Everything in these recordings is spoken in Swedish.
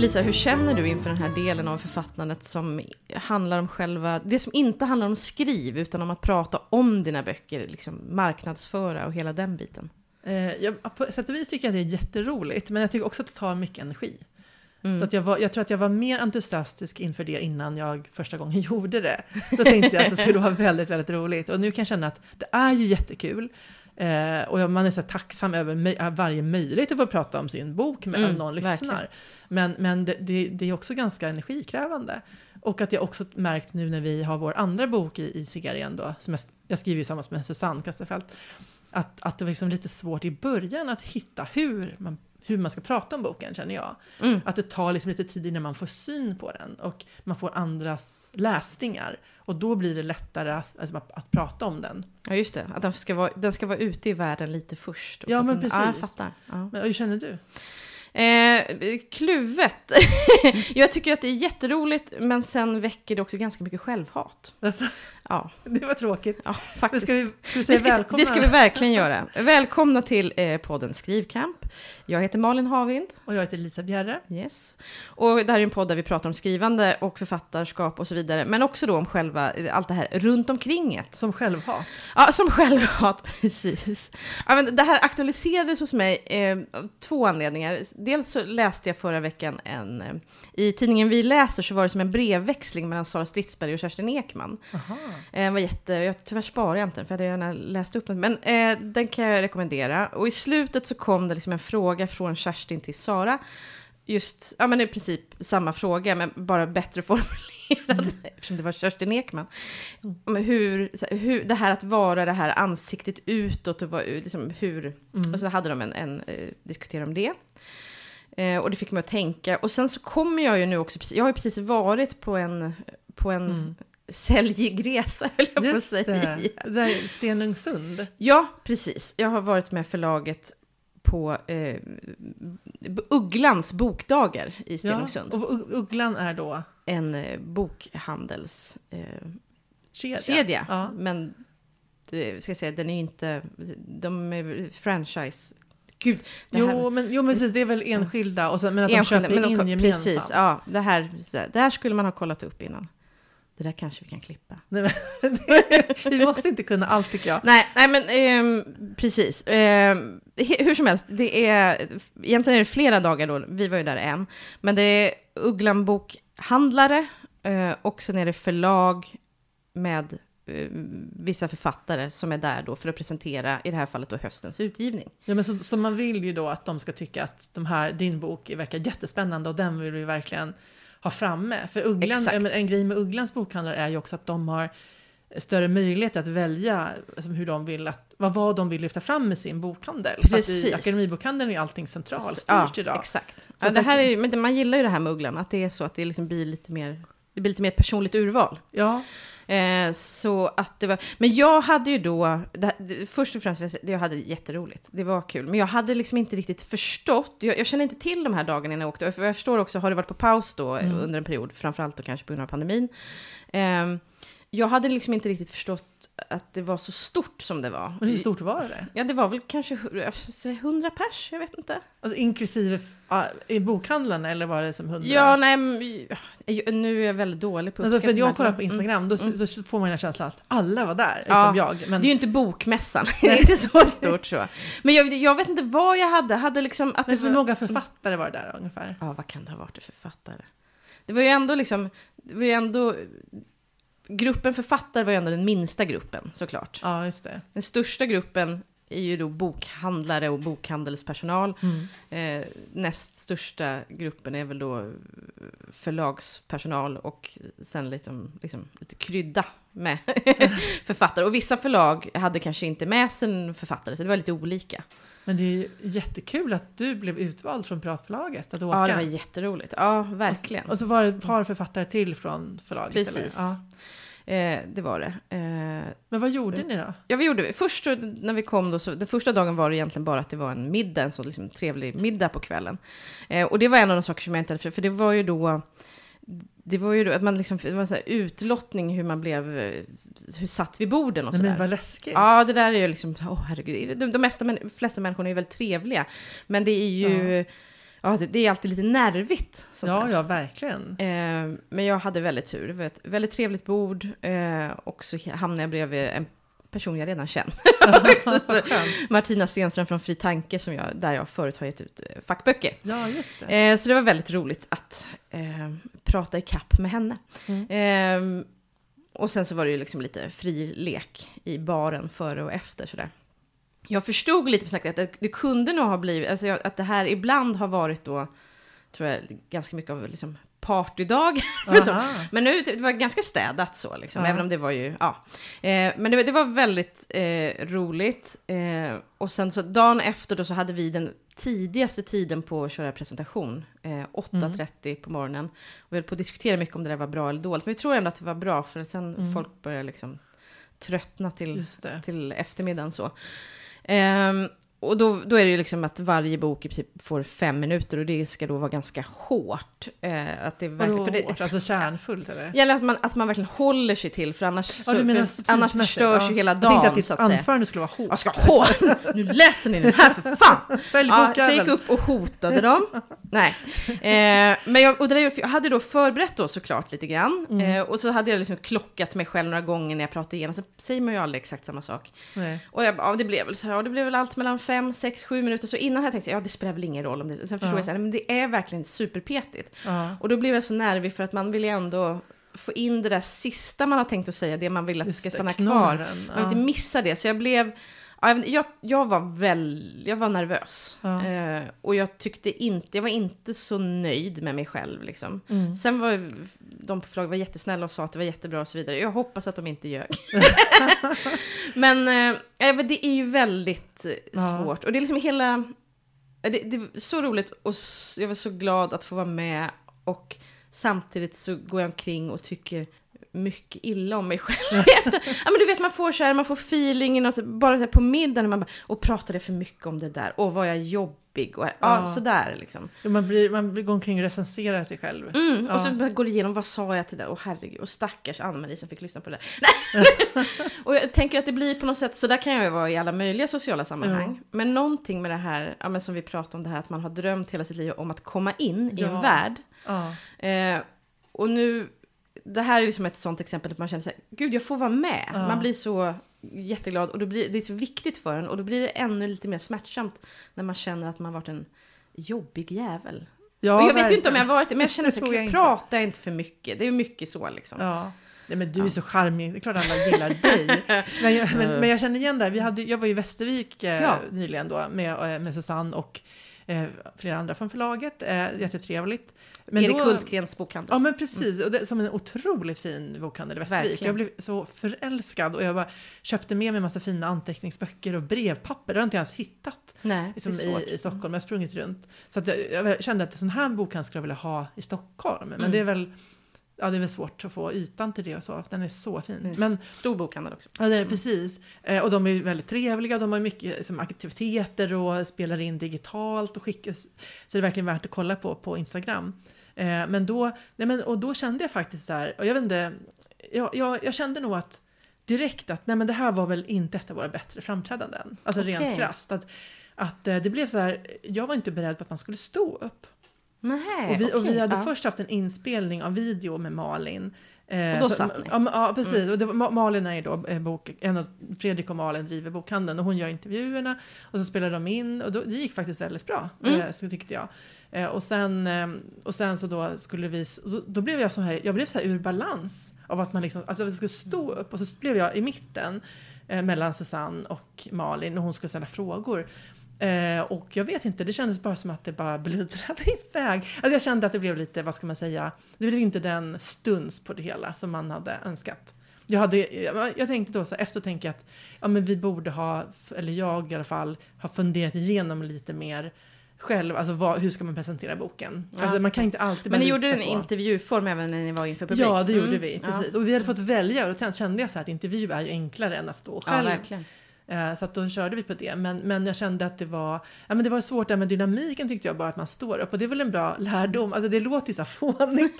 Lisa, hur känner du inför den här delen av författandet som handlar om själva, det som inte handlar om skriv, utan om att prata om dina böcker, liksom marknadsföra och hela den biten? Eh, jag, på sätt och vis tycker jag det är jätteroligt, men jag tycker också att det tar mycket energi. Mm. Så att jag, var, jag tror att jag var mer entusiastisk inför det innan jag första gången gjorde det. Då tänkte jag att det skulle vara väldigt, väldigt roligt. Och nu kan jag känna att det är ju jättekul. Eh, och man är så tacksam över möj varje möjlighet att få prata om sin bok med mm, någon lyssnar. Verkligen. Men, men det, det, det, är också ganska energikrävande. Och att jag också märkt nu när vi har vår andra bok i, i serien då, som jag, jag skriver ju tillsammans med Susanne Kasselfeldt, att, att det var liksom lite svårt i början att hitta hur man hur man ska prata om boken känner jag. Mm. Att det tar liksom lite tid innan man får syn på den och man får andras läsningar. Och då blir det lättare att, alltså, att, att prata om den. Ja just det, att den ska vara, den ska vara ute i världen lite först. Ja men precis. Ja, jag fattar. Ja. Men, hur känner du? Eh, kluvet. jag tycker att det är jätteroligt, men sen väcker det också ganska mycket självhat. Alltså, ja. Det var tråkigt. Ja, faktiskt. Ska vi, ska vi säga det, ska, välkomna? det ska vi verkligen göra. Välkomna till eh, podden Skrivkamp. Jag heter Malin Havind. Och jag heter Lisa Bjerre. Yes. Och det här är en podd där vi pratar om skrivande och författarskap och så vidare. Men också då om själva, allt det här runt omkring det. Som självhat. Ja, som självhat, precis. Ja, men det här aktualiserades hos mig eh, av två anledningar. Dels så läste jag förra veckan en, eh, i tidningen Vi läser så var det som en brevväxling mellan Sara Stridsberg och Kerstin Ekman. Aha. Eh, var jätte, jag, tyvärr sparar jag inte den för jag hade gärna läst upp den. Men eh, den kan jag rekommendera. Och i slutet så kom det liksom en fråga från Kerstin till Sara. Just, ja men i princip samma fråga, men bara bättre formulerad, mm. eftersom det var Kerstin Ekman. Mm. Hur, hur, det här att vara det här ansiktet utåt och vad, liksom hur, mm. och så hade de en, en eh, diskutera om det. Eh, och det fick mig att tänka. Och sen så kommer jag ju nu också, jag har ju precis varit på en, på en mm. säljig resa, höll jag på att säga. Det, där Stenungsund. Ja, precis. Jag har varit med förlaget på eh, Ugglans bokdagar i Stenungsund. Ja, och Ugglan är då? En eh, bokhandels... Eh, kedja. Ja. Men det, ska jag säga, den är inte... De är franchise Gud, jo, här, men, jo, men precis, det är väl enskilda, och sen, men att enskilda, de köper in de, gemensamt. Precis, ja. Det här, det här skulle man ha kollat upp innan. Det där kanske vi kan klippa. Nej, men, det, vi måste inte kunna allt tycker jag. Nej, nej men eh, precis. Eh, hur som helst, det är, egentligen är det flera dagar då, vi var ju där en, men det är Ugglan bokhandlare eh, och sen är det förlag med vissa författare som är där då för att presentera, i det här fallet då höstens utgivning. Ja, men så, så man vill ju då att de ska tycka att de här, din bok verkar jättespännande och den vill vi verkligen ha framme. För Ugglan, en grej med Ugglans bokhandlare är ju också att de har större möjlighet att välja alltså, hur de vill att, vad, vad de vill lyfta fram med sin bokhandel. Precis. För att i Akademibokhandeln är allting centralstyrt ja, idag. Exakt. Ja, det här är, men man gillar ju det här med Ugglan, att det är så att det liksom blir lite mer, det blir lite mer personligt urval. Ja. Eh, så att det var, men jag hade ju då, det, först och främst, jag hade jätteroligt, det var kul, men jag hade liksom inte riktigt förstått, jag, jag kände inte till de här dagarna innan jag åkte, jag förstår också, har det varit på paus då mm. under en period, framförallt då kanske på grund av pandemin. Eh, jag hade liksom inte riktigt förstått att det var så stort som det var. Men hur stort var det? Ja, det var väl kanske 100 pers, jag vet inte. Alltså inklusive i bokhandlarna eller var det som 100? Ja, nej, nu är jag väldigt dålig på alltså, för Jag kollar på Instagram, då, mm. då får man en känsla att alla var där, ja, utom jag. Men... Det är ju inte bokmässan, det är inte så stort så. Men jag, jag vet inte vad jag hade, hade liksom... Att men så var... några författare var det där ungefär? Ja, vad kan det ha varit för författare? Det var ju ändå liksom, det var ju ändå gruppen författare var ju ändå den minsta gruppen såklart. Ja, just det. Den största gruppen är ju då bokhandlare och bokhandelspersonal. Mm. Eh, näst största gruppen är väl då förlagspersonal och sen lite, liksom, lite krydda med författare. Och vissa förlag hade kanske inte med sig en författare, så det var lite olika. Men det är ju jättekul att du blev utvald från Piratförlaget att åka. Ja, det var jätteroligt. Ja, verkligen. Och, och så var det ett par författare till från förlaget? Precis. Ja. Eh, det var det. Eh, Men vad gjorde ni då? Ja, vi gjorde, först när vi kom då, så, den första dagen var det egentligen bara att det var en middag, en så liksom trevlig middag på kvällen. Eh, och det var en av de saker som jag inte hade, för, för det var ju då, det var ju då att man liksom, det var en sån här utlottning hur man blev, hur satt vid borden och sådär. Men vad läskigt. Ja, det där är ju liksom, åh oh, herregud, de, de mesta, flesta människor är ju väldigt trevliga. Men det är ju, ja ja, det, det är alltid lite nervigt. sånt Ja, ja, verkligen. Eh, men jag hade väldigt tur. Det var ett väldigt trevligt bord. Eh, och så hamnade jag bredvid en person jag redan känner. Martina Stenström från Fri Tanke, som jag, där jag förut har gett ut eh, fackböcker. Ja, just det. Eh, så det var väldigt roligt att eh, prata i kapp med henne. Mm. Eh, och sen så var det ju liksom lite fri lek i baren före och efter sådär. Jag förstod lite på snacket att det, kunde nog ha blivit, alltså att det här ibland har varit då, tror jag, ganska mycket av liksom partydag. Men nu, det var ganska städat så, liksom, även om det var ju, ja. Eh, men det, det var väldigt eh, roligt. Eh, och sen så dagen efter då så hade vi den tidigaste tiden på att köra presentation, eh, 8.30 på morgonen. Och vi höll på att diskutera mycket om det där var bra eller dåligt, men vi tror ändå att det var bra, för sen Mm. folk började liksom tröttna till, till eftermiddagen så. Ehm, och då, då är det ju liksom att varje bok i princip får fem minuter och det ska då vara ganska hårt. Eh, att det verkligen, Vadå för det, hårt? Alltså kärnfullt eller? det gäller att man, att man verkligen håller sig till, för annars, så, Ja, du menar för, annars förstörs ja. ju hela Jag tänkte dagen. att ditt att anförande skulle vara hårt. Jag ska hårt! Nu läser ni den här för fan! Sälj Ja, så jag gick upp och hotade dem. Nej. Eh, men jag, och där, jag hade då förberett då såklart lite grann. Mm. Eh, och så hade jag liksom klockat mig själv några gånger när jag pratade igenom. Så säger man ju aldrig exakt samma sak. Nej. Och jag, ja, det blev väl så här, ja, det blev väl allt mellan fem, sex, sju minuter. Så innan här tänkte jag, ja det spelar väl ingen roll om det. Sen förstod Ja. jag så här, men det är verkligen superpetigt. Ja. Och då blev jag så nervig för att man vill ju ändå få in det där sista man har tänkt att säga, det man vill att Just ska det, stanna kvar. Man vill inte missa det, så jag blev... ja, jag Jag, var väl, jag var nervös. Ja. Eh, och jag tyckte inte, jag var inte så nöjd med mig själv liksom. Mm. Sen var de på förlaget var jättesnälla och sa att det var jättebra och så vidare. Jag hoppas att de inte ljög. Men eh, det är ju väldigt eh, Ja. svårt. Och det är liksom hela... Det, det är så roligt och jag var så glad att få vara med. Och samtidigt så går jag omkring och tycker mycket illa om mig själv. Efter, ja, men du vet, man får så här, man får feelingen och så, bara så här på middagen, man bara, och pratade för mycket om det där, och var jag jobbig, och ja, Ja. sådär liksom. Man, blir, man blir går omkring och recenserar sig själv. Mm, Ja. Och så går det igenom, vad sa jag till det? Och herregud, och stackars Ann-Marie som fick lyssna på det. Nej. och jag tänker att det blir på något sätt, så där kan jag ju vara i alla möjliga sociala sammanhang. Men någonting med det här, ja, men som vi pratade om det här, att man har drömt hela sitt liv om att komma in i en värld. Eh, och nu, det här är liksom ett sånt exempel att man känner sig, gud jag får vara med. Ja. Man blir så jätteglad och då blir, det är så viktigt för en och då blir det ännu lite mer smärtsamt när man känner att man varit en jobbig jävel. Ja, och jag vet ju inte om jag verkligen. varit det, men jag känner så här, prata inte för mycket. Det är mycket så liksom. Ja. Nej, men du är så charmig, det är klart alla gillar dig. Men jag, men, men jag känner igen det, vi hade, jag var i Västervik eh, Ja. nyligen då med, eh, med Susanne och eh, flera andra från förlaget, eh, jättetrevligt. Men Erik då- Hultgrens bokhandel. Ja men precis, och det, som en otroligt fin bokhandel i Västervik. Verkligen. Jag blev så förälskad och jag bara köpte med mig en massa fina anteckningsböcker och brevpapper. Det har jag inte ens hittat Nej, liksom, i, i Stockholm. Jag har sprungit runt. Så jag, jag kände att en sån här bokhandel skulle jag vilja ha i Stockholm. Men Mm. det är väl Ja, det är väl svårt att få ytan till det och så. för Den är så fin. En Men Stor bokhandel också. Ja, det är det, precis. Eh, och de är väldigt trevliga, de har mycket liksom, aktiviteter och spelar in digitalt och skickar. Så det är verkligen värt att kolla på på Instagram. Eh, men då, nej men, och då kände jag faktiskt så här, och jag vet inte, jag, jag, jag kände nog att direkt att nej men det här var väl inte ett av våra bättre framträdanden. Alltså Okej. rent krasst. Att, att eh, det blev så här, jag var inte beredd på att man skulle stå upp. Nej, Och vi, och vi hade ja. först haft en inspelning av video med Malin. Eh, Och då så- satt ni? Mm. Ja, precis. Och det Malin är ju då eh, bok, en av, Fredrik och Malin driver bokhandeln och hon gör intervjuerna. Och så spelar de in och då, det gick faktiskt väldigt bra. Mm. Eh, så tyckte jag. Eh, och, sen, eh, och sen så då skulle vi, då, då blev jag så här, jag blev så här ur balans. Av att man liksom, alltså vi skulle stå upp och så blev jag i mitten. Eh, mellan Susanne och Malin och hon skulle ställa frågor. Eh, och jag vet inte, det kändes bara som att det bara bluddrade iväg. Alltså jag kände att det blev lite, vad ska man säga, det blev inte den stuns på det hela som man hade önskat. Jag, hade, jag, tänkte då så efter tänka att ja, men vi borde ha, eller jag i alla fall, har funderat igenom lite mer själv, alltså vad, hur ska man presentera boken? Ja. Alltså man kan inte alltid Men ni gjorde lita en på- intervjuform även när ni var inför publik? Ja, det gjorde Mm, vi. ja. Precis. Och vi hade fått välja och då kände jag så här att intervju är ju enklare än att stå Ja, själv. verkligen. Eh, så att då körde vi på det. Men, men jag kände att det var, ja, men det var svårt där med dynamiken tyckte jag bara att man står upp. Och det är väl en bra lärdom. Alltså det låter ju så fånigt.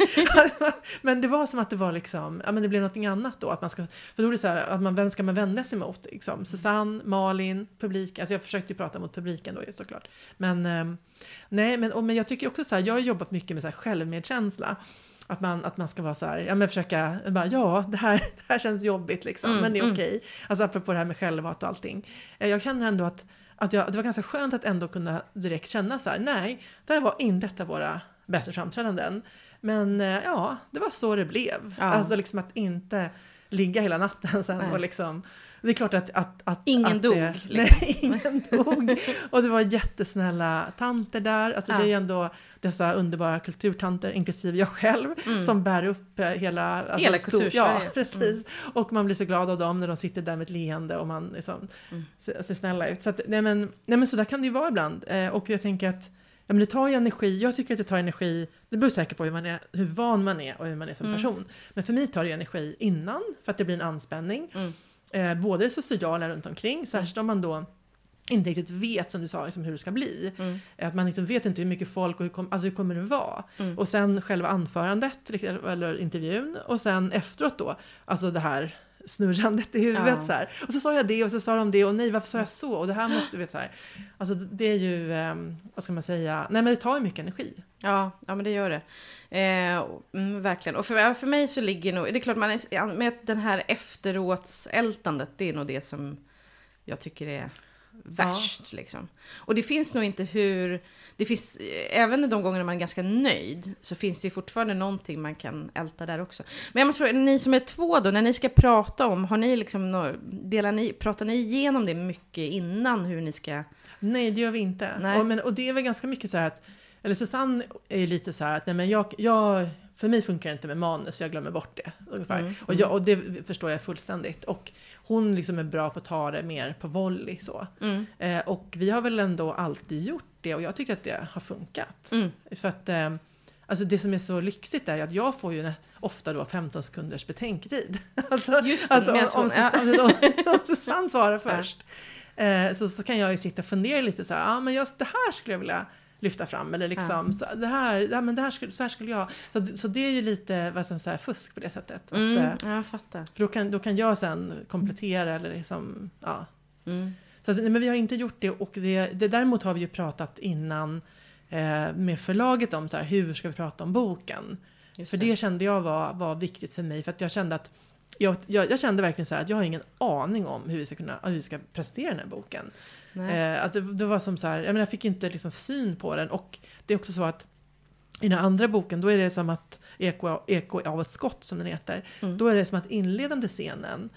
men det var som att det var liksom, ja men det blev någonting annat då. Att man ska, för då är det så här, att man, vem ska man vända sig mot? Liksom? Susanne, Malin, publiken. Alltså jag försökte ju prata mot publiken då såklart. Men, ehm, nej, men, och, men jag tycker också så här, jag har jobbat mycket med så här självmedkänsla. Att man, att man ska vara så här, ja men försöka, bara, ja det här, det här känns jobbigt liksom, mm, men det är mm. okej. Okay. Alltså apropå det här med självhat och allting. Eh, jag känner ändå att, att jag, det var ganska skönt att ändå kunna direkt känna så här, nej, det här var inte ett av våra bättre framträdanden. Men eh, ja, det var så det blev. Ja. Alltså liksom att inte ligga hela natten sen nej. och liksom det är klart att... att, att ingen att dog. Det, liksom. Nej, ingen dog. Och det var jättesnälla tanter där. Alltså ja. det är ju ändå dessa underbara kulturtanter, inklusive jag själv, mm. som bär upp eh, hela... Alltså, hela kultursverige. Ja, precis. Mm. Och man blir så glad av dem när de sitter där med ett leende och man liksom mm. ser, ser snälla ut. Så att, nej men, nej men så där kan det ju vara ibland. Eh, och jag tänker att men det tar ju energi. Jag tycker att det tar energi. Det beror säkert på hur, man är, hur van man är och hur man är som mm. person. Men för mig tar det energi innan för att det blir en anspänning. Mm. Eh, både det sociala runt omkring, särskilt om man då inte riktigt vet, som du sa, liksom hur det ska bli. Mm. Att man liksom vet inte hur mycket folk och hur, kom, alltså hur kommer det vara. Mm. Och sen själva anförandet, eller intervjun. Och sen efteråt då, alltså det här snurrandet i huvudet ja. så här. Och så sa jag det och så sa de det och nej varför sa jag så och det här måste vi så här. Alltså det är ju, eh, vad ska man säga, nej men det tar ju mycket energi. Ja, ja men det gör det. Eh, mm, verkligen. Och för, för mig så ligger nog, det är klart man är, med den här efteråtsältandet, det är nog det som jag tycker är värst. Ja. Liksom. Och det finns nog inte hur... Det finns, även de gångerna man är ganska nöjd så finns det ju fortfarande någonting man kan älta där också. Men jag måste fråga, ni som är två då, när ni ska prata om, har ni liksom, delar ni, pratar ni igenom det mycket innan hur ni ska... Nej, det gör vi inte. Och, men, och det är väl ganska mycket så här att, eller Susanne är lite så här att, nej men jag, jag för mig funkar det inte med manus, jag glömmer bort det. Ungefär. Mm, och, jag, och, det förstår jag fullständigt. Och hon liksom är bra på att ta det mer på volley så. Mm. Eh, och vi har väl ändå alltid gjort det och jag tycker att det har funkat. Mm. För att eh, alltså det som är så lyxigt är att jag får ju ofta då 15 sekunders betänketid. alltså, Just alltså, om, om, om, om Susanne svarar först. Eh, så, så kan jag ju sitta och fundera lite så här, ja ah, men just det här skulle jag vilja lyfta fram. Eller liksom, ja. så, det här, ja, men det här skulle, så här skulle jag... Så, så det är ju lite vad som, så här, fusk på det sättet. Mm, att, jag fattar. För då kan, då kan jag sen komplettera eller liksom, ja. Mm. Så men vi har inte gjort det och det, det, däremot har vi ju pratat innan eh, med förlaget om så här, hur ska vi prata om boken. Just för det. det kände jag var, var viktigt för mig för att jag kände att jag, jag, jag, kände verkligen så här att jag har ingen aning om hur vi ska, kunna, hur vi ska presentera den här boken. Eh, att det, det, var som så här, jag, menar, jag fick inte liksom syn på den. Och det är också så att i den andra boken, då är det som att Eko, eko av ett skott, som den heter. Mm. Då är det som att inledande scenen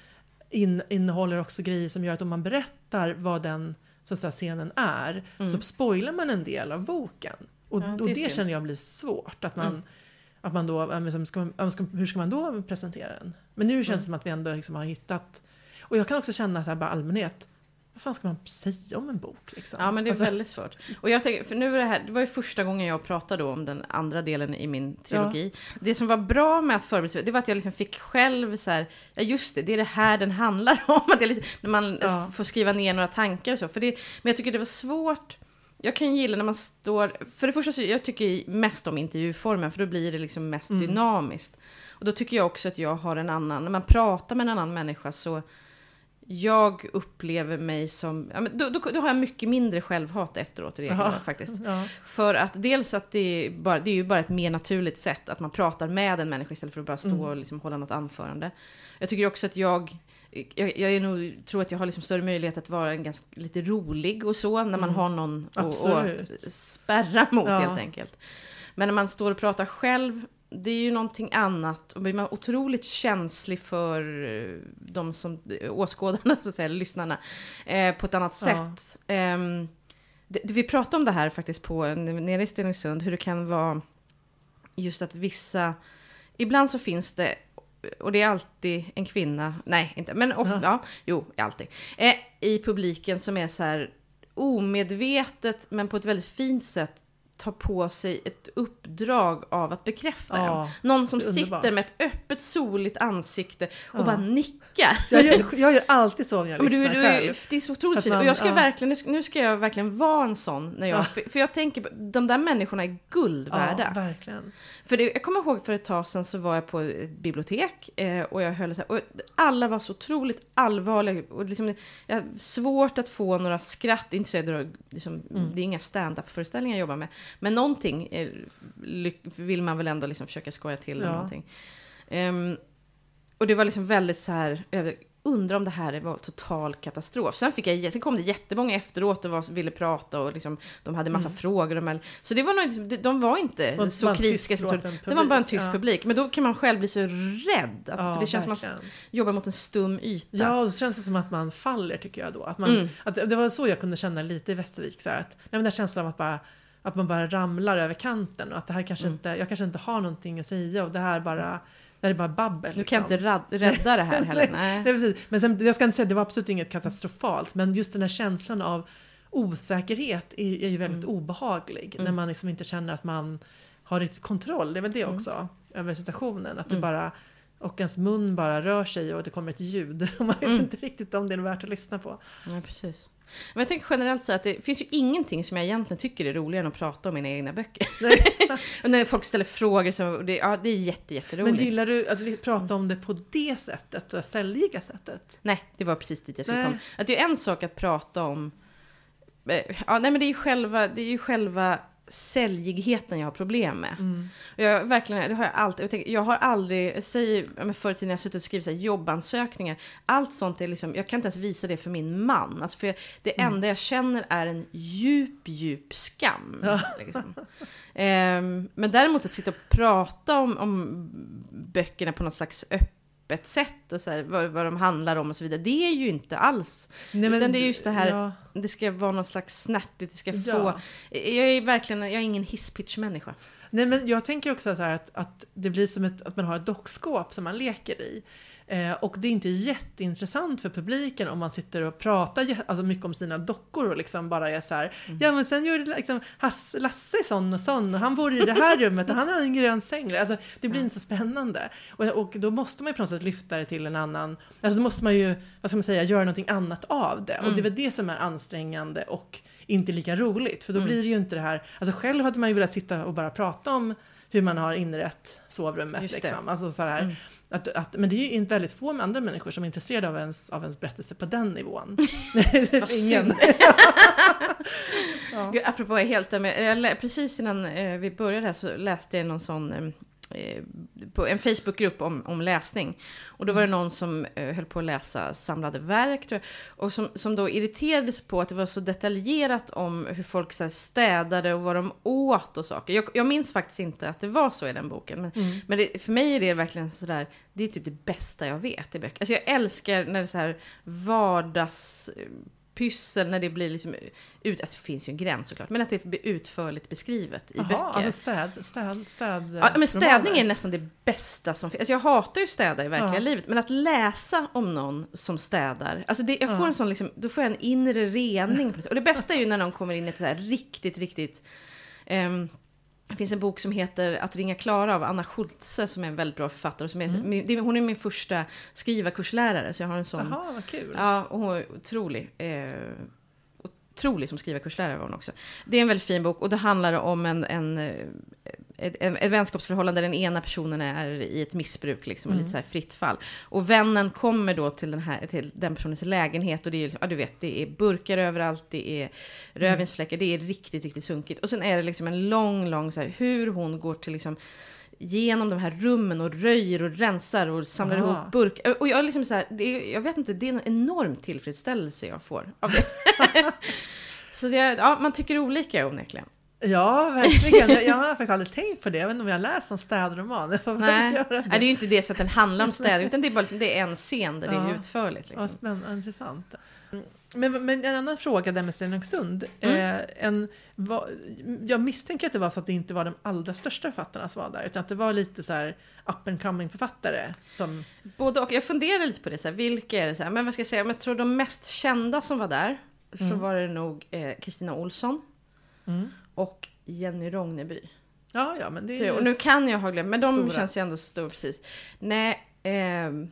in, innehåller också grejer som gör att om man berättar vad den så säga, scenen är, mm. så spoilar man en del av boken. Och, ja, det, och det känner jag blir svårt. Att man, mm. att man då, ska man, ska, hur ska man då presentera den? Men nu känns det mm. som att vi ändå liksom har hittat... Och jag kan också känna så här, bara allmänhet, vad fan ska man säga om en bok? Liksom? Ja, men det är alltså... väldigt svårt. Och jag tänker, för nu är det här, det var ju första gången jag pratade om den andra delen i min trilogi. Ja. Det som var bra med att förbereda det var att jag liksom fick själv så här, ja just det, det är det här den handlar om. Att lite, när man ja. får skriva ner några tankar och så. För det, men jag tycker det var svårt. Jag kan gilla när man står, för det första så jag tycker mest om intervjuformen, för då blir det liksom mest mm. dynamiskt. Och då tycker jag också att jag har en annan, när man pratar med en annan människa så jag upplever mig som, ja, men då, då, då, har jag mycket mindre självhat efteråt i regel, faktiskt. Ja. För att dels att det är, bara, det är ju bara ett mer naturligt sätt att man pratar med en människa istället för att bara stå mm. och liksom hålla något anförande. Jag tycker också att jag, jag, jag är nog, tror att jag har liksom större möjlighet att vara en ganska, lite rolig och så, när man mm. har någon att spärra mot ja. helt enkelt. Men när man står och pratar själv det är ju någonting annat. Och blir man otroligt känslig för eh, de som, åskådarna, så att säga, lyssnarna, eh, på ett annat ja. sätt. Eh, det, vi pratade om det här faktiskt på, nere i Stenungsund, hur det kan vara just att vissa, ibland så finns det, och det är alltid en kvinna, nej inte, men ofta, ja, ja jo, alltid, eh, i publiken som är så här omedvetet, men på ett väldigt fint sätt tar på sig ett uppdrag av att bekräfta Ja, en. Någon som det är sitter med ett öppet soligt ansikte och Ja. bara nickar. Jag gör, jag gör alltid så om jag Ja, men du, lyssnar du, själv. det är så otroligt fint. och jag ska ja. verkligen, nu ska- jag verkligen vara en sån. När jag, Ja. för, för jag tänker, på- de där människorna är guld värda. Verkligen. För det, jag kommer ihåg för ett tag sedan så var jag på ett bibliotek eh, och jag höll så här, och alla var så otroligt allvarliga och liksom, jag svårt att få några skratt, inte så jag drar, liksom, Mm. det är inga stand-up föreställningar jag jobbar med, men någonting eh, vill man väl ändå liksom försöka skoja till eller Ja. någonting. Ehm, och det var liksom väldigt så här, jag undrar om det här var total katastrof. Sen, fick jag, sen kom det jättemånga efteråt och var, ville prata och liksom, de hade massa frågor. Och, så det var nog, de var inte Mm. Och så kritiska. som. Det var bara en tyst ja. publik. Men då kan man själv bli så rädd. Att, Ja, för det känns som verkligen. att man jobbar mot en stum yta. Ja, och så känns det som att man faller tycker jag då. Att man, Mm. att det var så jag kunde känna lite i Västervik. Så här, att, nej, men den känslan av att, bara, att man bara ramlar över kanten och att det här kanske Mm. inte, jag kanske inte har någonting att säga och det här bara, det är bara babbel. Du kan liksom. inte rad, rädda det här heller. Nej. Nej, precis. Men sen, jag ska inte säga, det var absolut inget katastrofalt, men just den här känslan av osäkerhet är, är ju väldigt Mm. obehaglig. Mm. När man liksom inte känner att man har riktigt kontroll, det är väl det Mm. också, över situationen. Att det Mm. bara, och ens mun bara rör sig och det kommer ett ljud. Och man vet Mm. inte riktigt om det är värt att lyssna på. Ja, precis. Men jag tänker generellt så att det finns ju ingenting som jag egentligen tycker är roligare än att prata om mina egna böcker. Och när folk ställer frågor så det, ja, det är jätte, Men gillar du att prata om det på det sättet, det säljiga sättet? Nej, det var precis dit jag skulle komma. Att det är en sak att prata om... eh, Ja, nej, men det är ju själva, det är ju själva säljigheten jag har problem med. Mm. Jag, verkligen, det har jag alltid. Jag, tänker, jag har aldrig, jag men förr i tiden när jag suttit och skrivit så här, jobbansökningar. Allt sånt är liksom, jag kan inte ens visa det för min man. Alltså för det Mm. enda jag känner är en djup, djup skam. Ja. Liksom. Ehm, men däremot att sitta och prata om, om böckerna på något slags öppet sätt och så här, vad, vad de handlar om och så vidare. Det är ju inte alls. Nej, Utan det är just det här- Ja, Det ska vara någon slags snärtigt, det ska få... ja. Jag är verkligen, jag är ingen hisspitch-människa. Nej men jag tänker också så här att, att det blir som ett, att man har ett dockskåp som man leker i. Eh, och det är inte jätteintressant för publiken om man sitter och pratar alltså mycket om sina dockor och liksom bara är så här. Ja men sen gjorde liksom Hasse, Lasse sån och sån och han bor i det här rummet och han har en grön säng. Alltså det blir inte så spännande. Och, och då måste man ju på något sätt lyfta det till en annan, alltså då måste man ju, vad ska man säga, göra någonting annat av det. Och det är väl det som är ansträngande och inte lika roligt. För då Mm. blir det ju inte det här, alltså själv hade man ju velat sitta och bara prata om hur man har inrett sovrummet. Liksom. Alltså så här, Mm. att, att, men det är ju inte väldigt få andra människor som är intresserade av ens, av ens berättelse på den nivån. Vad Ingen. synd. Ja. Gud, apropå där med, jag precis innan eh, vi började här så läste jag någon sån eh, på en Facebookgrupp om, om läsning. Och då var det någon som eh, höll på att läsa samlade verk tror jag, och som, som då irriterade sig på att det var så detaljerat om hur folk så här, städade och vad de åt och saker. Jag, jag minns faktiskt inte att det var så i den boken. Men, Mm. men det, för mig är det verkligen sådär, det är typ det bästa jag vet i böcker. Alltså jag älskar när det är så här vardagspyssel, när det blir liksom ut, alltså det finns ju en gräns såklart, men att det blir utförligt beskrivet i Jaha, böcker. alltså städ, städ, städ Ja, men städning romaner. är nästan det bästa som finns. Alltså jag hatar ju städa i verkliga Ja. livet, men att läsa om någon som städar, alltså det, jag får Ja. en sån liksom, då får jag en inre rening. Och det bästa är ju när någon kommer in i ett så här riktigt, riktigt ehm, det finns en bok som heter Att ringa Klara av Anna Schultze som är en väldigt bra författare. Som är, Mm. hon är min första skrivarkurslärare, så jag har en sån... Jaha, vad kul. Ja, och hon är otrolig. Eh, otrolig som skrivarkurslärare var hon också. Det är en väldigt fin bok och det handlar om en, en, ett, ett, vänskapsförhållande där den ena personen är i ett missbruk, liksom, Mm. lite så här fritt fall. Och vännen kommer då till den, här, till den personens lägenhet och det är, ja, du vet, det är burkar överallt, det är rödvinsfläckar, det är riktigt, riktigt sunkigt. Och sen är det liksom en lång, lång så här, hur hon går till liksom genom de här rummen och röjer och rensar och samlar Aha. ihop burkar. Och jag är liksom så här, det är, jag vet inte, det är en enorm tillfredsställelse jag får av det. så det, är- ja, man tycker olika onekligen. Ja, verkligen. Jag, har faktiskt aldrig tänkt på det. Jag vet inte om jag har läst en städroman. Jag får väl Nej. göra Nej, det är ju inte det så att den handlar om städning, utan det är bara liksom, det är en scen där det Ja. är utförligt. Ja, Liksom. spännande, intressant. Men, men en annan fråga där med Stenungsund. Mm. Eh, en, jag misstänker att det var så att det inte var de allra största författarna som var där, utan att det var lite så här up and coming författare som... Både och. Jag funderar lite på det, så här, vilka är det? Så här, men vad ska jag säga, om jag tror de mest kända som var där, så Mm. var det nog eh, Kristina Olsson. Mm. och Jenny Rogneby. Ja, ja, men det är Så, och nu kan jag ha glömt, men de stora. känns ju ändå stora precis. Nej, ehm,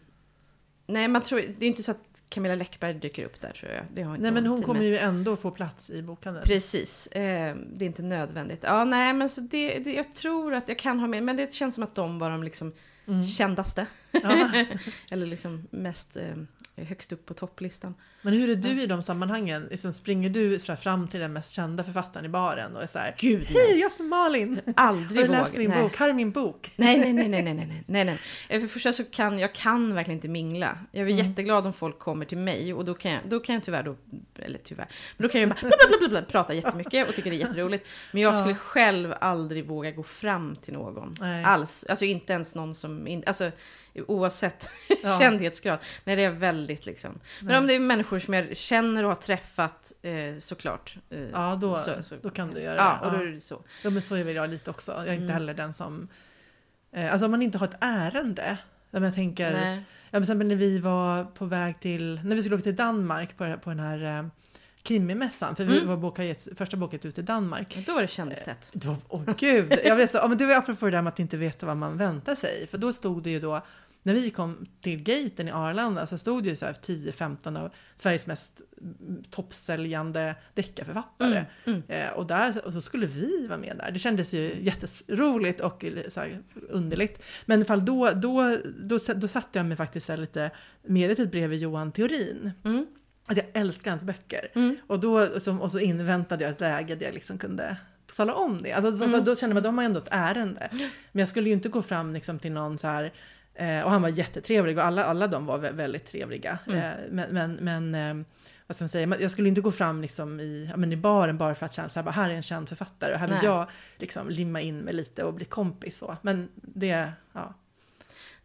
nej man tror, det är inte så att Camilla Läckberg dyker upp där tror jag. Det har inte Nej, men hon kommer med. ju ändå få plats i bokhandeln. Precis, eh, det är inte nödvändigt. Ja, nej, men så det, det, jag tror att jag kan ha med, men det känns som att de var de liksom Mm. kändaste. Eller liksom mest eh, högst upp på topplistan. Men hur är du i de sammanhangen? Liksom springer du fram till den mest kända författaren i baren och är så Gud, Hej, Jasmin Malin! Aldrig Har du läst min nej. bok? Här är min bok! Nej, nej, nej, nej, nej, nej, nej, nej. För det första så kan jag kan verkligen inte mingla. Jag är mm. jätteglad om folk kommer till mig och då kan jag, då kan jag tyvärr då, eller tyvärr, men då kan jag bara bla, bla, bla, bla, prata jättemycket och tycker det är jätteroligt. Men jag skulle själv aldrig våga gå fram till någon nej. alls. Alltså inte ens någon som, alltså oavsett ja. kändhetsgrad. Nej, det är väldigt liksom. Men om det är människor som jag känner och har träffat, eh, såklart. Eh, Ja, då, så, så, då kan du göra ja, det. och då är det så. Ja, men så är väl jag lite också. Jag är inte Mm. heller den som... Eh, alltså om man inte har ett ärende. Där jag tänker... Nej. Ja, men när vi var på väg till... När vi skulle åka till Danmark på, på den här eh, krimimässan. För vi Mm. var boka, gett- första boket ut till Danmark. Men Då var det kändistätt. Var, åh gud! Jag blev så, ja, men det var apropå det där med att inte veta vad man väntar sig. För då stod det ju då, när vi kom till gaten i Arlanda så stod ju så här 10-15 av Sveriges mest toppsäljande deckarförfattare. Mm, mm. Eh, och, där, och så skulle vi vara med där. Det kändes ju jätteroligt och så här, underligt. Men i alla fall då, då, då, då satte jag mig faktiskt så lite medvetet bredvid Johan Theorin. Mm. Att jag älskar hans böcker. Mm. Och, då, som, och så inväntade jag ett läge där jag liksom kunde tala om det. Alltså, så, Mm. då kände man att de har ändå ett ärende. Men jag skulle ju inte gå fram liksom, till någon så här eh, och han var jättetrevlig och alla, alla de var vä- väldigt trevliga. Mm. Eh, men men, men eh, vad ska man säga, jag skulle inte gå fram liksom i, ja, men i baren bara för att känna bara, här är en känd författare och här vill Nej. jag liksom limma in mig lite och bli kompis så. Men det, ja.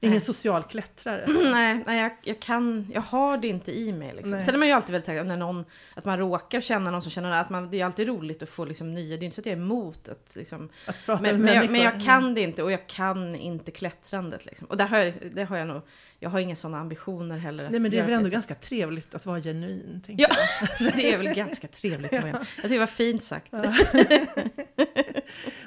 Ingen Nej. social klättrare. Nej, nej jag, jag kan, jag har det inte i mig. Liksom. Nej. Sen är man ju alltid väldigt tacksam när någon, att man råkar känna någon som känner att man, det är alltid roligt att få liksom nya, det är inte så att jag är emot att liksom, Att prata men, med men, jag, men jag kan det inte och jag kan inte klättrandet liksom. Och där har jag, det har jag nog, jag har inga sådana ambitioner heller. Nej men det är väl ändå ganska trevligt att vara genuin. Ja, det är väl ganska trevligt. Ja. Jag tycker det var fint sagt. Ja.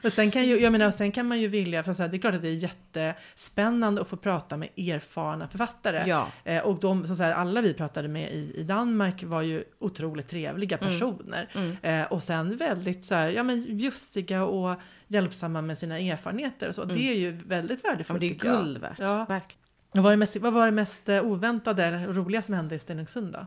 och sen kan, ju, jag menar, och sen kan man ju vilja, för så här, det är klart att det är jättespännande att få prata med erfarna författare. Ja. Eh, och de, så här, alla vi pratade med i, i Danmark var ju otroligt trevliga Mm. personer. Mm. Eh, och sen väldigt så här, ja, men ljussiga och hjälpsamma med sina erfarenheter. Och så. Mm. Det är ju väldigt Ja, värdefullt men det är guld värt. Ja. Verkligen. Vad var det mest, vad var det mest eh, oväntade eller roliga som hände i Stenungsund då?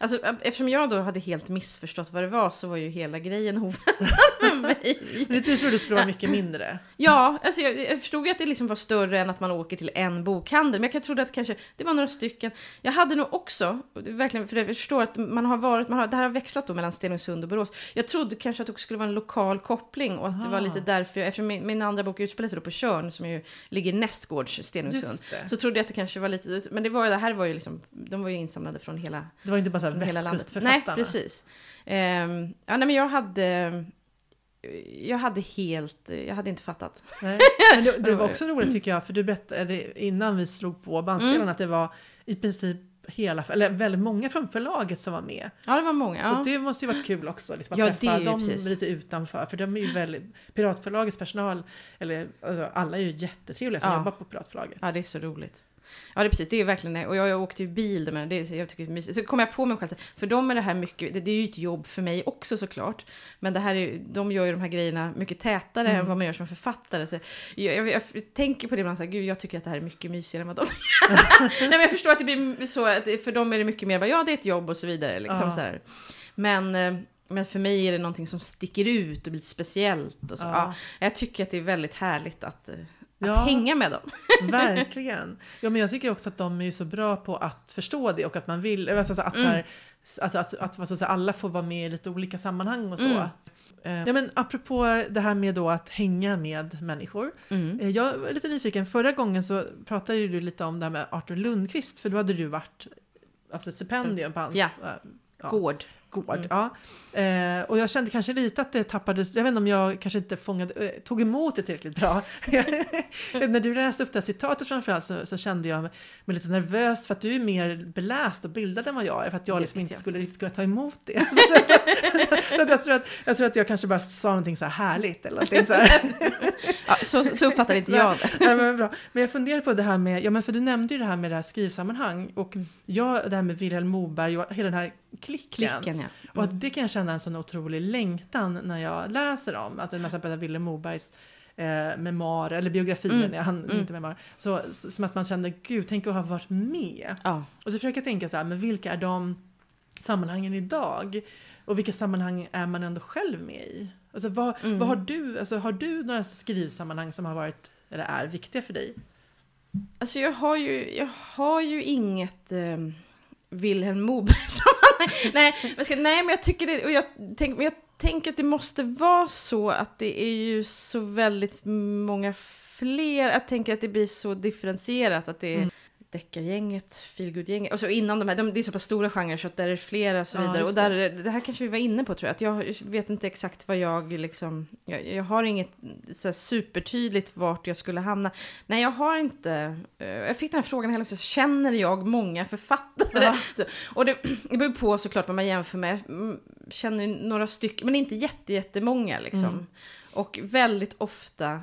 Alltså, eftersom jag då hade helt missförstått vad det var så var ju hela grejen oväntad med mig. Du trodde det skulle vara mycket mindre. Ja, alltså jag, jag förstod ju att det liksom var större än att man åker till en bokhandel. Men jag trodde att kanske det var några stycken. Jag hade nog också, verkligen, för jag förstår att man har varit, man har, det här har växlat då mellan Stenungsund och Borås. Jag trodde kanske att det skulle vara en lokal koppling och att det var Ah. lite därför, jag, eftersom min, min andra bok utspelar sig då på Tjörn som ju ligger nästgårds Stenungsund. Så trodde jag att det kanske var lite, men det, var, ju- det här var ju liksom, de var ju insamlade från hela Det var inte bara så här landet. västkustförfattarna. Nej, precis. Ehm, ja, nej, men jag hade... Jag hade helt... Jag hade inte fattat. Nej. Men det, det var också roligt tycker jag, för du berättade innan vi slog på bandspelaren Mm. att det var i princip hela, eller väldigt många från förlaget som var med. Ja, det var många. Så Ja. det måste ju varit kul också, liksom, att Ja, träffa dem precis. lite utanför. För de är ju väldigt, Piratförlagets personal, eller alltså, alla är ju jättetrevliga som Ja. jobbar på Piratförlaget. ja, det är så roligt. Ja, det är precis. Det är verkligen det. Och jag, jag åkte ju bil med det. så- Jag tycker det är mysigt. Så kom jag på mig själv. För dem är det här mycket... Det, det är ju ett jobb för mig också såklart. Men det här är, de gör ju de här grejerna mycket tätare Mm. än vad man gör som författare. Så jag, jag, jag tänker på det ibland så här, gud jag tycker att det här är mycket mysigare än vad de Nej men jag förstår att det blir så, att för dem är det mycket mer bara, ja det är ett jobb och så vidare. Liksom, Ja. så här. Men, eh, men för mig är det någonting som sticker ut och blir speciellt. Och så. Ja. Ja. jag tycker att det är väldigt härligt att, eh, att Ja. hänga med dem. Verkligen. Ja, men jag tycker också att de är så bra på att förstå det och att man vill, alltså, så att, Mm. här, att, att, att, att, så här, alla får vara med i lite olika sammanhang och så. Mm. Eh, Ja, men apropå det här med då att hänga med människor. Mm. Eh, Jag var lite nyfiken, förra gången så pratade du lite om det här med Arthur Lundqvist, för då hade du varit, haft ett stipendium på hans Ja. Ja, Gård. gård. Mm. Ja. Eh, och jag kände kanske lite att det tappades, jag vet inte om jag kanske inte fångade, eh, tog emot det tillräckligt bra. När du läste upp det här citatet framförallt så, så kände jag mig lite nervös för att du är mer beläst och bildad än vad jag är för att jag Det liksom inte jag. skulle riktigt kunna ta emot det. Så jag, tror att, jag tror att jag kanske bara sa någonting så här härligt eller någonting så här. Ja, så, så uppfattar inte jag det. Nej, men, bra. men jag funderar på det här med, ja men för du nämnde ju det här med det här skrivsammanhang och jag, det här med Vilhelm Moberg och hela den här klicken. Klicken, ja. Och att det kan jag känna en sån otrolig längtan när jag läser om. Att till exempel Vilhelm Mobergs eh, memoarer, eller biografi Mm, han, mm. inte memoarer. Så, så, som att man kände, gud, tänk att ha varit med. Ja. Och så försöker jag tänka så här, men vilka är de sammanhangen idag? Och vilka sammanhang är man ändå själv med i? Alltså vad, Mm. vad har du, alltså har du några skrivsammanhang som har varit, eller är viktiga för dig? Alltså jag har ju, jag har ju inget eh, Vilhelm Moberg-sammanhang. nej, men jag ska, nej, men jag tycker det, och jag, tänk, men jag tänker att det måste vara så att det är ju så väldigt många fler. Jag tänker att det blir så differentierat, att det är Mm deckargänget, feelgood-gänget, och så innan de här, de, det är så pass stora genrer så att där är flera och så Ja, vidare. just och där, det här kanske vi var inne på tror jag, att jag vet inte exakt vad jag liksom, jag, jag har inget så supertydligt vart jag skulle hamna. Nej, jag har inte, eh, jag fick den här frågan hela tiden, känner jag många författare? Ja. Så, och det, det beror på såklart vad man jämför med, Mm, känner några stycken, men inte jätte, jättemånga liksom. Mm. Och väldigt ofta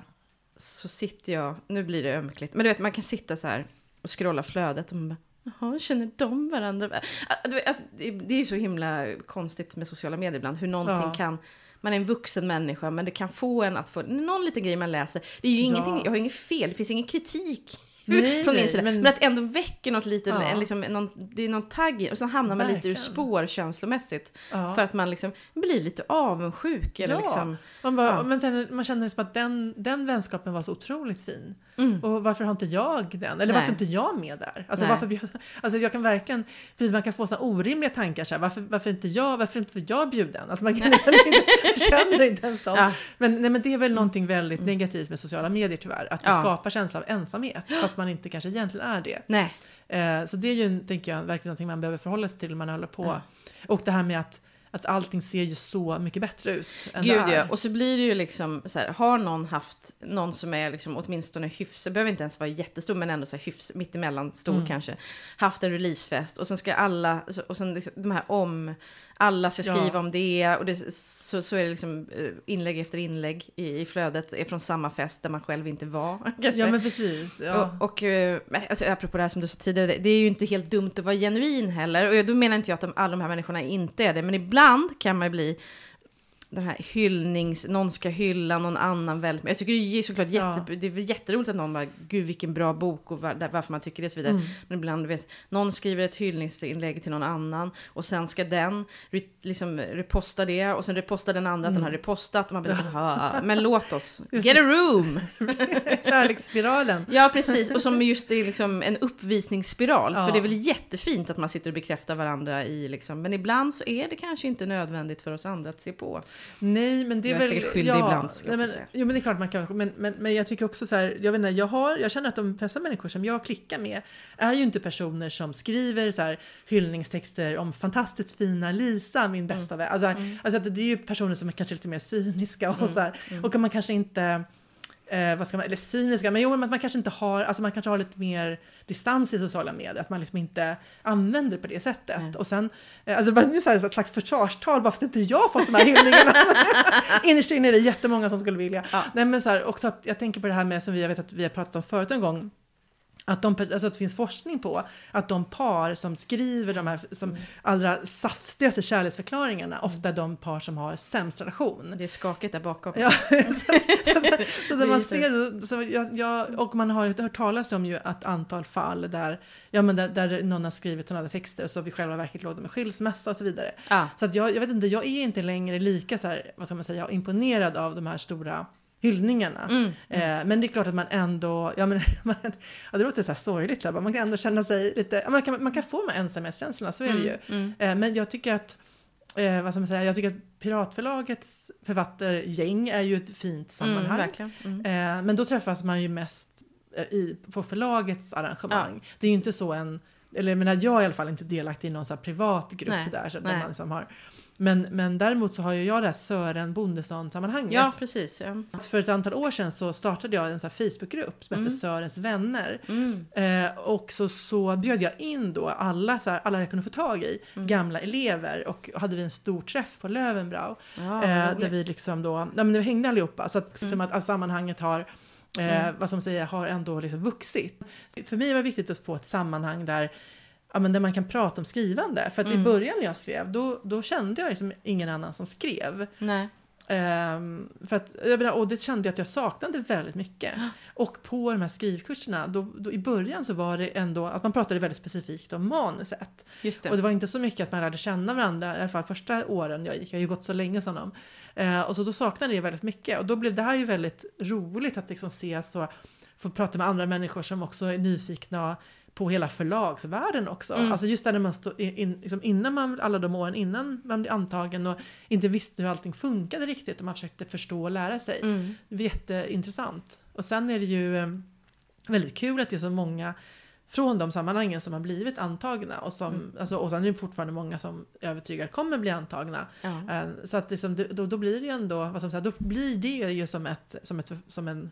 så sitter jag, nu blir det ömkligt, men du vet man kan sitta så här och scrolla flödet och man bara, Jaha, känner de varandra? Alltså, det är ju så himla konstigt med sociala medier ibland, hur någonting Ja. kan man är en vuxen människa, men det kan få en att få någon liten grej man läser. Det är ju Ja. ingenting, jag har inget fel, det finns ingen kritik Nej, från min sida. men- Men, att ändå väcker något lite, Ja. en, liksom, någon, det är någon tagg och så hamnar man lite ur Verkligen. spår känslomässigt. Ja. För att man liksom blir lite avundsjuk. Eller Ja. liksom, Man, bara, Ja. man, känner, man känner som att den, den vänskapen var så otroligt fin. mm. Och varför har inte jag den? Eller Nej. varför inte jag med där? Alltså, Nej. varför, alltså jag kan verkligen, precis man kan få såna orimliga tankar så här, varför, varför inte jag, varför inte jag bjuden? Alltså man kan liksom inte, känner inte ens dem. Ja. Men, nej, men det är väl någonting väldigt negativt med sociala medier tyvärr, att det skapar känsla av ensamhet, fast man inte kanske egentligen är det. Nej, Eh, så det är ju, tänker jag, verkligen någonting man behöver förhålla sig till när man håller på. Ja. Och det här med att, att allting ser ju så mycket bättre ut än gud ja. Och så blir det ju liksom så här, har någon haft någon som är liksom åtminstone hyfsad, behöver inte ens vara jättestor, men ändå så här hyfs, mittemellan stor Mm. kanske, haft en releasefest och sen ska alla, och sen liksom, de här om, alla ska skriva Ja. om det och det, så, så är det liksom eh, inlägg efter inlägg i, i flödet är från samma fest där man själv inte var. kanske. Ja men precis. Ja. Och, och eh, alltså, apropå det här som du sa tidigare, det- det är ju inte helt dumt att vara genuin heller. Och då menar inte jag att de, alla de här människorna inte är det, men ibland kan man ju bli den här hyllnings, någon ska hylla någon annan väldigt Jag tycker det är såklart Ja. jätte, det är jätteroligt att någon bara, gud vilken bra bok och var, varför man tycker det och så vidare. Mm. Men ibland, vet, någon skriver ett hyllningsinlägg till någon annan och sen ska den re, liksom reposta det och sen repostar den andra att den har repostat och man bara, "Ah, men låt oss, Mm. Get a room! Kärleksspiralen. Ja, precis. Och som just är liksom en uppvisningsspiral. Ja. För det är väl jättefint att man sitter och bekräftar varandra i liksom. Men ibland så är det kanske inte nödvändigt för oss andra att se på. Nej, men det är Jag är väl... säkert skyldig ibland, ska jag nej, men. Jo, men det är klart man kan. Men, men, men jag tycker också så här, jag vet inte, jag, har, jag känner att de flesta människor som jag klickar med är ju inte personer som skriver så här hyllningstexter om fantastiskt fina Lisa, min bästa vän. Alltså, alltså att det är ju personer som är kanske lite mer cyniska och så här. Och man kanske inte Eh, vad ska man, eller cyniska, men jo, men att man kanske inte har, alltså man kanske har lite mer distans i sociala medier, att man liksom inte använder det på det sättet. Mm. Och sen, eh, alltså bara nu så här, ett slags försvarstal bara för att inte jag fått de här hyllningarna. Innerst inne är det jättemånga som skulle vilja. Ja. Nej men så här, också att jag tänker på det här med, som vi, jag vet att vi har pratat om förut en gång, att, de, alltså att det finns forskning på att de par som skriver de här som Mm. allra saftigaste kärleksförklaringarna ofta är de par som har sämst relation. Det är skakigt där bakom. Ja, så, så när man ser, så jag, jag, och man har hört talas om ju att antal fall där, ja, men där, där någon har skrivit sådana texter så vi själva verket låg med skilsmässa och så vidare. Ja. Så att jag, jag vet inte, jag är inte längre lika så här, vad ska man säga, imponerad av de här stora hyllningarna. Mm. Eh, men det är klart att man ändå, ja men man, ja, det låter så här sorgligt, här, man kan ändå känna sig lite, ja, man, kan, man kan få de här ensamhetskänslorna, så är det ju. Mm. Eh, men jag tycker att, eh, vad ska man säga, jag tycker att Piratförlagets författargäng är ju ett fint Mm, sammanhang. Mm. Eh, men då träffas man ju mest eh, i, på förlagets arrangemang. Det är ju inte så en eller jag menar, jag är i alla fall inte delaktig i någon så här privat grupp Nej, där. Så där man liksom har. Men, men däremot så har ju jag det här Sören Bondesson-sammanhanget. Ja, precis. Ja. För ett antal år sedan så startade jag en sån Facebookgrupp som hette Mm. Sörens vänner. Mm. Eh, och så, så bjöd jag in då alla, så här, alla jag kunde få tag i, Mm. gamla elever. Och hade vi en stor träff på Löwenbrau. Ja, eh, där vi liksom då, ja, men vi hängde allihopa. Så att, som att, att sammanhanget har, eh, Mm. vad som säger, har ändå liksom vuxit. För mig var det viktigt att få ett sammanhang där Ja, men där man kan prata om skrivande. För att i Mm. början när jag skrev, då, då kände jag liksom ingen annan som skrev. Nej. Ehm, för att, jag menar, och det kände jag att jag saknade väldigt mycket. Och på de här skrivkurserna, då, då, i början så var det ändå att man pratade väldigt specifikt om manuset. Just det. Och det var inte så mycket att man lärde känna varandra, i alla fall första åren jag gick. Jag har ju gått så länge som dem. Eh, och så då saknade jag väldigt mycket. Och då blev det här ju väldigt roligt att liksom se så, få prata med andra människor som också är nyfikna på hela förlagsvärlden också. Mm. Alltså just där när man stod in, liksom innan man, alla de åren innan man blev antagen och inte visste hur allting funkade riktigt och man försökte förstå och lära sig. Mm. Det var jätteintressant. Och sen är det ju eh, väldigt kul att det är så många från de sammanhangen som har blivit antagna. Och, som, Mm. alltså, och sen är det fortfarande många som övertygat kommer bli antagna. Ja. Eh, Så att liksom, då, då blir det ju ändå, vad säga, då blir det ju som ett, som ett, som en,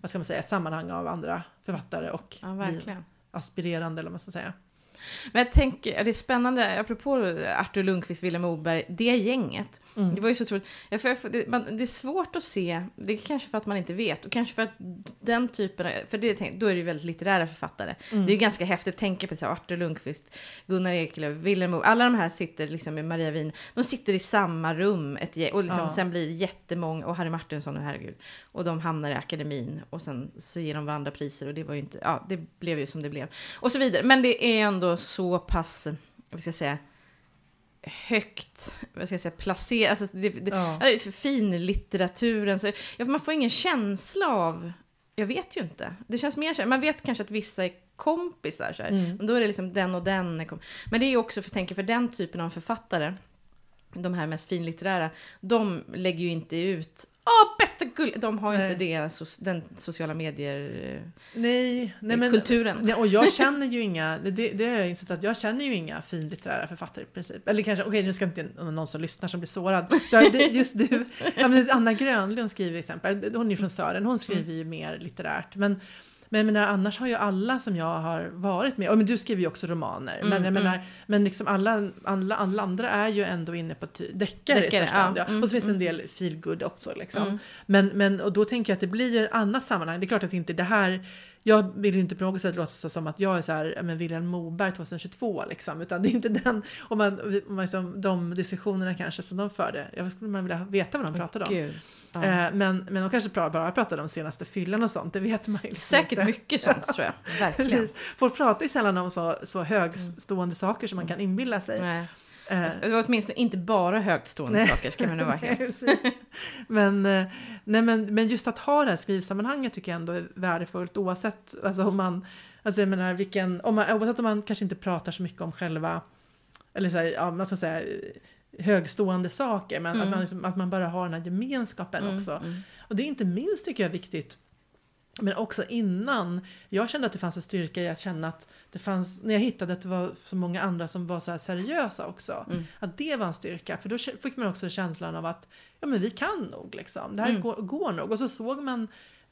vad ska man säga, ett sammanhang av andra författare och ja, vi- verkligen aspirerande eller vad man ska säga. Men jag tänker, det är spännande, apropå Artur Lundqvist, Vilhelm Moberg, det gänget. Mm. Det var ju så otroligt. Ja, för, det, man, det är svårt att se, det är kanske för att man inte vet, och kanske för att den typen av, för det, då är det ju väldigt litterära författare. Mm. Det är ju ganska häftigt att tänka på så här, Artur Lundqvist, Gunnar Ekelöf, Vilhelm Moberg, alla de här sitter liksom med Maria Wien, de sitter i samma rum, ett, och liksom, Ja. sen blir det jättemånga, och Harry Martinsson, och herregud, och de hamnar i akademin, och sen så ger de varandra priser, och det var ju inte, ja, det blev ju som det blev. Och så vidare, men det är ändå så pass, vad ska jag säga, högt, vad ska jag säga, placerat, alltså det, det, Ja. Finlitteraturen, så, ja, man får ingen känsla av, jag vet ju inte. Det känns mer så man vet kanske att vissa är kompisar, så. Mm. men då är det liksom den och den. Men det är ju också, för, tänker, för den typen av författare, de här mest finlitterära, de lägger ju inte ut Åh, bästa gull! De har ju inte det, den sociala medier... Nej, nej men, Kulturen. Nej, och jag känner ju inga, det, det har jag insett att jag känner ju inga finlitterära författare i princip. Eller kanske, okej nu ska inte någon som lyssnar som blir sårad. Så just du, ja, Anna Grönlund skriver exempel, hon är från Sören, hon skriver ju mer litterärt. Men, men jag menar, annars har ju alla som jag har varit med, och men du skriver ju också romaner, men jag Mm, menar, men liksom alla, alla, alla andra är ju ändå inne på ty- deckare, i Deckare, största hand. ja. Ja. Mm, Och så finns det en mm. del feelgood också liksom. Mm. Men, men och då tänker jag att det blir ju ett annat sammanhang. Det är klart att inte det här jag vill inte på något sätt låta som att jag är så här, men Wilhelm Moberg 2022 liksom, utan det är inte den, om man, om man liksom, de diskussionerna kanske som de förde, jag skulle man vilja veta vad de pratade om. Gud. Ja. Eh, men, men de kanske bara, bara pratade om senaste fyllan och sånt, det vet man ju liksom Säkert inte. mycket sånt, tror jag. Verkligen. Folk pratar ju sällan om så, så högstående saker som man kan inbilla sig. Nej. Var åtminstone inte bara högt stående Nej. saker, ska man nu vara helt... Men, eh, nej, men, men just att ha det här skrivsammanhanget tycker jag ändå är värdefullt oavsett alltså om man, alltså jag menar vilken, om man, oavsett om man kanske inte pratar så mycket om själva, eller så här, ja, man ska säga högstående saker, men att, Mm. man liksom, att man bara har den här gemenskapen Mm, också. mm. Och det är inte minst tycker jag viktigt men också innan, jag kände att det fanns en styrka i att känna att det fanns, när jag hittade att det var så många andra som var så seriösa också, Mm. att det var en styrka. För då fick man också känslan av att ja, men vi kan nog, liksom. det här Mm. går, går nog. Och så såg man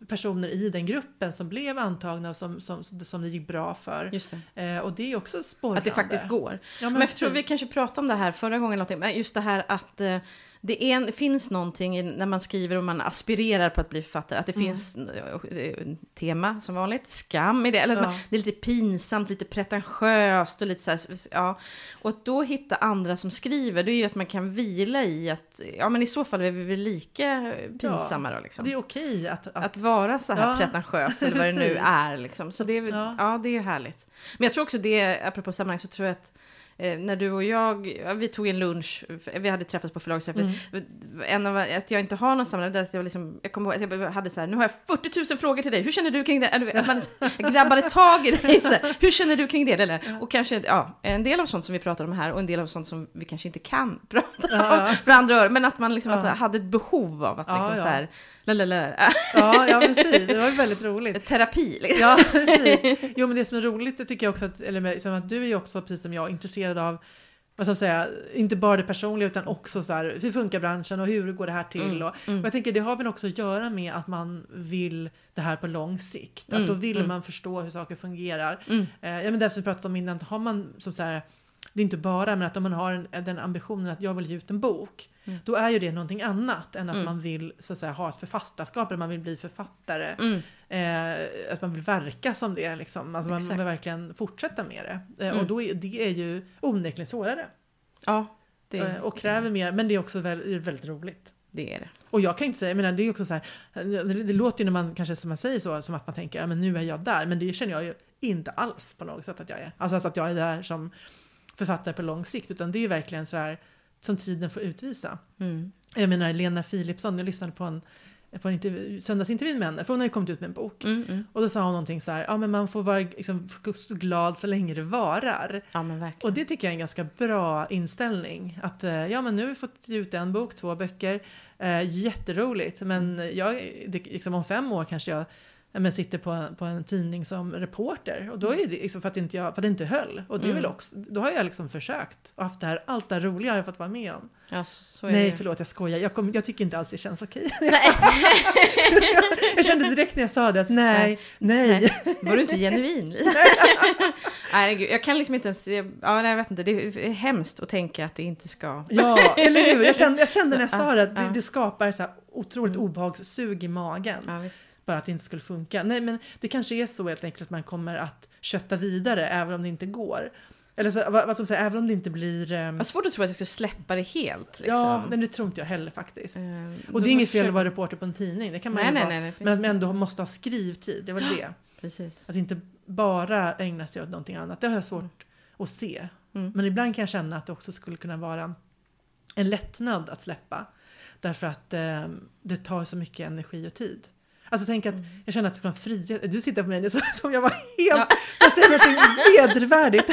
personer i den gruppen som blev antagna och som, som, som det gick bra för. Det. Eh, och det är också sporrande. Att det faktiskt går. Ja, Men jag tror vi kanske pratade om det här förra gången, någonting, men just det här att eh, det, är finns någonting när man skriver och man aspirerar på att bli författare, att det Mm. finns eh, en tema som vanligt, skam i det, eller Ja. man, det är lite pinsamt, lite pretentiöst och lite så här, ja. Och att då hitta andra som skriver, det är ju att man kan vila i att, ja men i så fall är vi väl lika pinsamma då liksom. Det är okej att, att, Att vara så här Ja, pretentiös eller vad det nu är. Liksom. Så det är, Ja. ja. det är härligt. Men jag tror också det, apropå sammanhang, så tror jag att eh, när du och jag, ja, vi tog en lunch, vi hade träffats på förlagsträffen. Mm. En av att jag inte har någon där att jag, liksom, jag kommer ihåg att jag hade så här, nu har jag 40 000 frågor till dig, hur känner du kring det? Eller, Att man grabbade tag i dig, så här, hur känner du kring det? Eller, och kanske, ja, en del av sånt som vi pratar om här och en del av sånt som vi kanske inte kan prata Ja. om för andra öron, men att man liksom Ja. att, hade ett behov av att liksom, så här, Lalala. Ja, ja precis. Det var ju väldigt roligt. Terapi liksom. Ja, precis. Jo, men det som är roligt, det tycker jag också att, eller med, som att du är ju också, precis som jag, intresserad av vad ska säga, inte bara det personliga utan också så här, hur funkar branschen och hur går det här till? Mm, och, mm. och jag tänker det har väl också att göra med att man vill det här på lång sikt. Mm, att då vill mm. man förstå hur saker fungerar. Mm. Eh, ja, men det som vi pratade om innan, har man som så här, det är inte bara, men att om man har en, den ambitionen att jag vill ge ut en bok, Mm. då är ju det någonting annat än att Mm. man vill så att säga, ha ett författarskap, eller man vill bli författare. Mm. Eh, att man vill verka som det, liksom. alltså man Exakt. vill verkligen fortsätta med det. Eh, Mm. Och då är, det är ju onekligen svårare. Ja, det, Eh, och kräver mer, men det är också väldigt, väldigt roligt. det är det. Och jag kan inte säga, jag menar, det är också så här, det, det låter ju när man kanske som man säger så, som att man tänker, ja men nu är jag där, men det känner jag ju inte alls på något sätt att jag är. Alltså, alltså att jag är där som författare på lång sikt, utan det är ju verkligen så här som tiden får utvisa. Mm. Jag menar Lena Philipsson, jag lyssnade på en, på en intervju, söndagsintervju med henne, för hon har ju kommit ut med en bok. Mm, mm. Och då sa hon någonting så här, ja men man får vara liksom, glad så länge det varar. Ja. Och det tycker jag är en ganska bra inställning. Att eh, ja men nu har vi fått ut en bok, två böcker. Eh, jätteroligt. Men jag, det, liksom om fem år kanske jag ja, men sitter på, på en tidning som reporter. Och då är det liksom för att, inte jag, för att det inte höll. Och det är väl Mm. också, då har jag liksom försökt. Och haft det här, allt det här roliga har jag fått vara med om. Ja, så, Nej det. förlåt jag skojar, jag, kom, jag tycker inte alls det känns okej. Nej. jag kände direkt när jag sa det att nej, nej. Nej. Var du inte genuin? Nej, gud, jag kan liksom inte ens... Ja, nej, jag vet inte. Det är hemskt att tänka att det inte ska... Ja, eller hur? Jag kände, jag kände när jag sa det att det, det skapar så här otroligt Mm. obehagssug i magen. Ja. Bara att det inte skulle funka. Nej, men det kanske är så helt enkelt att man kommer att kötta vidare även om det inte går. Eller så, vad, vad man säga, även om det inte blir... ehm, Jag har svårt att tro att jag skulle släppa det helt. Liksom. ja, men det tror inte jag heller faktiskt. Eh, Och det är inget fel att vara reporter på en tidning, det kan man Nej, nej, nej. nej Men att man ändå måste ha skrivtid, det var det. Precis. Att inte bara ägna sig åt någonting annat, det har jag svårt att se. Mm. Men ibland kan jag känna att det också skulle kunna vara en lättnad att släppa. Därför att eh, det tar så mycket energi och tid. Alltså tänk att Mm. jag känner att det skulle vara frihet. Du sitter på mig nu som jag var helt... Jag säger någonting vedervärdigt.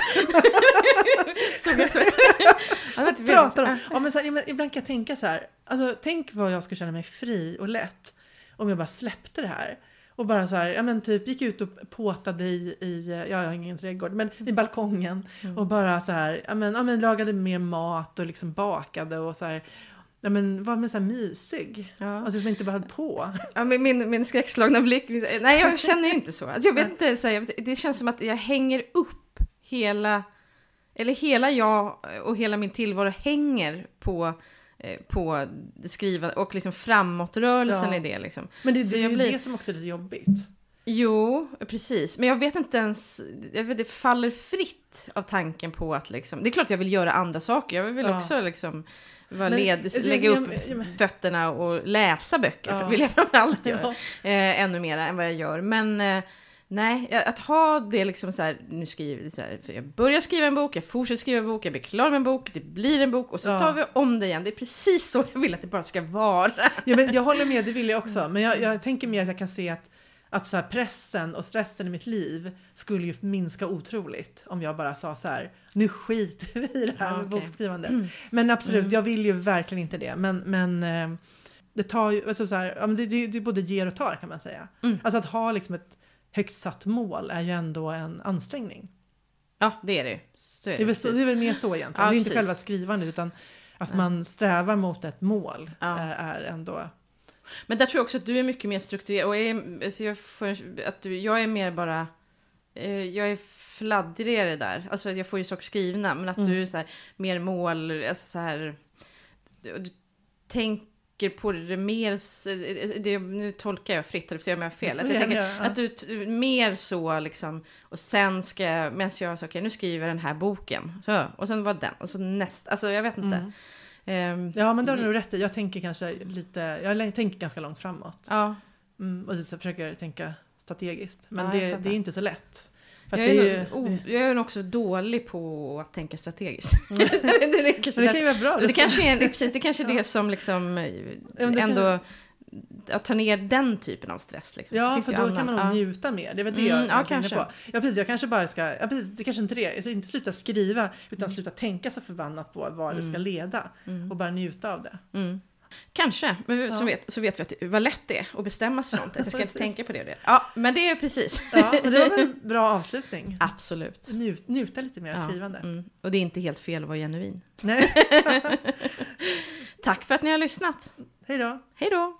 Såg jag så? Pratar om. Ja, men så här, ja, men ibland kan jag tänka så här. Alltså, tänk vad jag skulle känna mig fri och lätt om jag bara släppte det här. Och bara så här, ja men typ gick ut och påtade i, i ja, jag har ingen trädgård, men i balkongen. Mm. Och bara så här, ja men, ja men lagade mer mat och liksom bakade och så här. Ja men var med så här mysig. Ja. Alltså som inte bara höll på. Ja, men min, min skräckslagna blick. Nej, jag känner ju inte så. Alltså, jag vet inte, så här, det känns som att jag hänger upp hela... Eller hela jag och hela min tillvaro hänger på, eh, på skriva och liksom framåtrörelsen Ja. i det. Liksom. Men det, det är ju blir- det som också är lite jobbigt. Jo, precis. Men jag vet inte ens, jag vet, det faller fritt av tanken på att liksom, det är klart jag vill göra andra saker. Jag vill Ja. också liksom Men- led, alltså, lägga upp fötterna och läsa böcker. Ja. För vill jag framförallt göra. Ja. Eh, ännu mer än vad jag gör. Men eh, nej, att ha det liksom så här, nu skriver så här, jag börjar skriva en bok, jag fortsätter skriva en bok, jag blir klar med en bok, det blir en bok och så Ja. tar vi om det igen. Det är precis så jag vill att det bara ska vara. Ja, men jag håller med, det vill jag också. Men jag, jag tänker mer att jag kan se att, att så här pressen och stressen i mitt liv skulle ju minska otroligt om jag bara sa så här, nu skiter vi i det här Ja, med okej. bokskrivandet. Men absolut, Mm. jag vill ju verkligen inte det. Men, men eh, det tar ju, alltså så här, det, det, det både ger och tar kan man säga. Mm. Alltså att ha liksom ett högt satt mål är ju ändå en ansträngning. Ja, det är det. Så är Det är väl, så, det är väl mer så egentligen. Ja, det är inte precis. själva skrivandet utan att man strävar mot ett mål Ja. är, är ändå... Men där tror jag också att du är mycket mer strukturerad. Och är, alltså jag, får, att du, jag är mer bara... eh, Jag är fladdrigare där. Alltså jag får ju saker skrivna. Men att Mm. du är så här, mer mål... Alltså så här, du, du tänker på det mer... s- Det, nu tolkar jag fritt, eller så gör jag fel. Att, jag tänker, Ja, ja. att du mer så liksom... Och sen ska jag... Medan jag okej, nu skriver jag den här boken. Så, och sen var den. Och så nästa. Alltså jag vet inte. Mm. Ehm, Ja, men det har du nog rätt i. Jag tänker kanske lite, jag tänker ganska långt framåt. ja. Mm, och så försöker tänka strategiskt. Men Ja, det, det är inte så lätt. Jag det, är, är, nog, ju- oh, det, jag är nog också dålig på att tänka strategiskt. det, det, det, men det kan ju vara bra. det, kanske är, precis, det kanske är det som liksom det ändå att ta ner den typen av stress. Liksom. Ja, för då annan- kan man nog ja. njuta mer. Det är väl det Mm, jag ja, jag kanske. på. Ja, precis. Jag kanske bara ska, ja, precis, det kanske inte är det. Ska inte sluta skriva, utan Mm. sluta tänka så förbannat på vad det ska Mm. leda. Mm. Och bara njuta av det. Mm. Kanske, men Ja. så, vet, så vet vi att det, vad lätt det är att bestämma sig för något. Jag ska inte tänka på det. och det. Ja, men det är precis. Ja, men det var en bra avslutning. Absolut. Njut, njuta lite mer av Ja, skrivande. Mm. Och det är inte helt fel att vara genuin. Nej, Tack för att ni har lyssnat. hej då. Hej då!